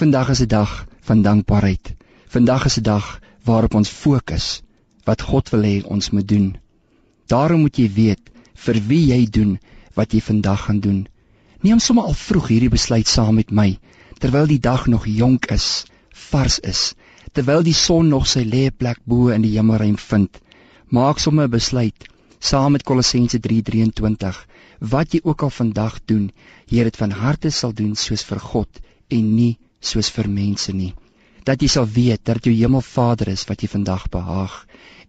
Vandag is 'n dag van dankbaarheid. Vandag is 'n dag waarop ons fokus wat God wil hê ons moet doen. Daarom moet jy weet vir wie jy doen wat jy vandag gaan doen. Neem sommer al vroeg hierdie besluit saam met my terwyl die dag nog jonk is, vars is, terwyl die son nog sy lêplek bo in die hemelruim vind. Maak sommer 'n besluit saam met Kolossense 3:23 wat jy ook al vandag doen, jy dit van harte sal doen soos vir God en nie soos vir mense nie. Dat jy sal weet dat jou Hemelvader is wat jy vandag behaag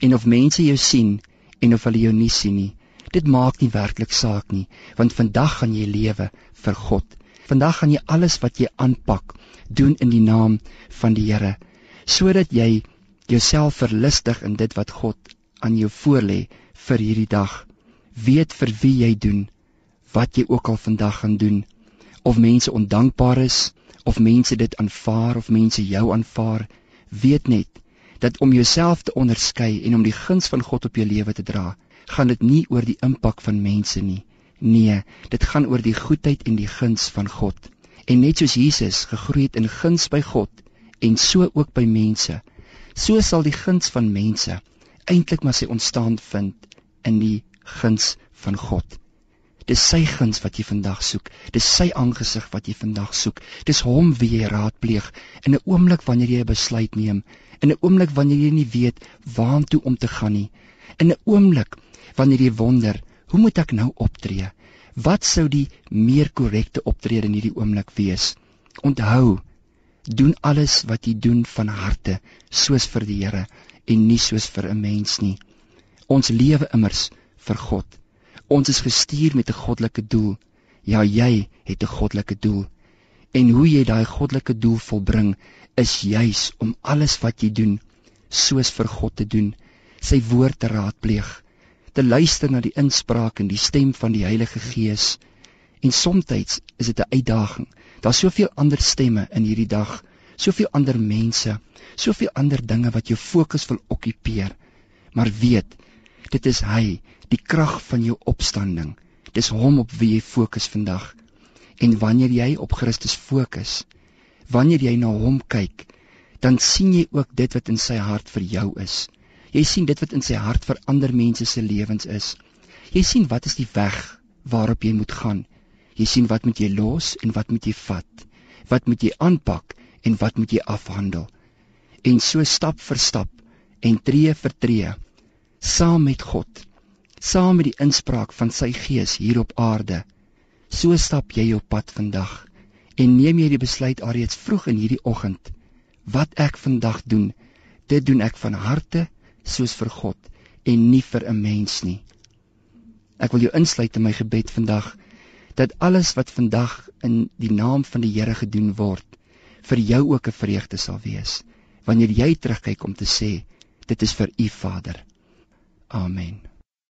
en of mense jou sien en of hulle jou nie sien nie. Dit maak nie werklik saak nie, want vandag gaan jy lewe vir God. Vandag gaan jy alles wat jy aanpak doen in die naam van die Here, sodat jy jouself verlustig in dit wat God aan jou voorlê vir hierdie dag. Weet vir wie jy doen wat jy ook al vandag gaan doen of mense ondankbaar is of mense dit aanvaar of mense jou aanvaar weet net dat om jouself te onderskei en om die guns van God op jou lewe te dra gaan dit nie oor die impak van mense nie. Nee dit gaan oor die goedheid en die guns van God. En net soos Jesus gegroei het in guns by God en so ook by mense so sal die guns van mense eintlik maar sy ontstaan vind in die guns van God Dis sy guns wat jy vandag soek. Dis sy aangesig wat jy vandag soek. Dis hom wie jy raadpleeg in 'n oomblik wanneer jy 'n besluit neem, in 'n oomblik wanneer jy nie weet waartoe om te gaan nie, in 'n oomblik wanneer jy wonder, hoe moet ek nou optree? Wat sou die meer korrekte optrede in hierdie oomblik wees? Onthou, doen alles wat jy doen van harte, soos vir die Here en nie soos vir 'n mens nie. Ons lewe immers vir God. Ons is gestuur met 'n goddelike doel. Ja, jy het 'n goddelike doel. En hoe jy daai goddelike doel volbring, is juis om alles wat jy doen soos vir God te doen, sy woord te raadpleeg, te luister na die inspraak en die stem van die Heilige Gees. En soms is dit 'n uitdaging. Daar's soveel ander stemme in hierdie dag, soveel ander mense, soveel ander dinge wat jou fokus wil okkupeer. Maar weet, dit is hy die krag van jou opstanding. Dis hom op wie jy fokus vandag. En wanneer jy op Christus fokus, wanneer jy na hom kyk, dan sien jy ook dit wat in sy hart vir jou is. Jy sien dit wat in sy hart vir ander mense se lewens is. Jy sien wat is die weg waarop jy moet gaan. Jy sien wat moet jy los en wat moet jy vat? Wat moet jy aanpak en wat moet jy afhandel? En so stap vir stap en tree vir tree saam met God saam met die inspraak van sy gees hier op aarde. So stap jy op pad vandag en neem jy die besluit alreeds vroeg in hierdie oggend. Wat ek vandag doen, dit doen ek van harte soos vir God en nie vir 'n mens nie. Ek wil jou insluit in my gebed vandag dat alles wat vandag in die naam van die Here gedoen word vir jou ook 'n vreugde sal wees wanneer jy terugkyk om te sê dit is vir u Vader. Amen.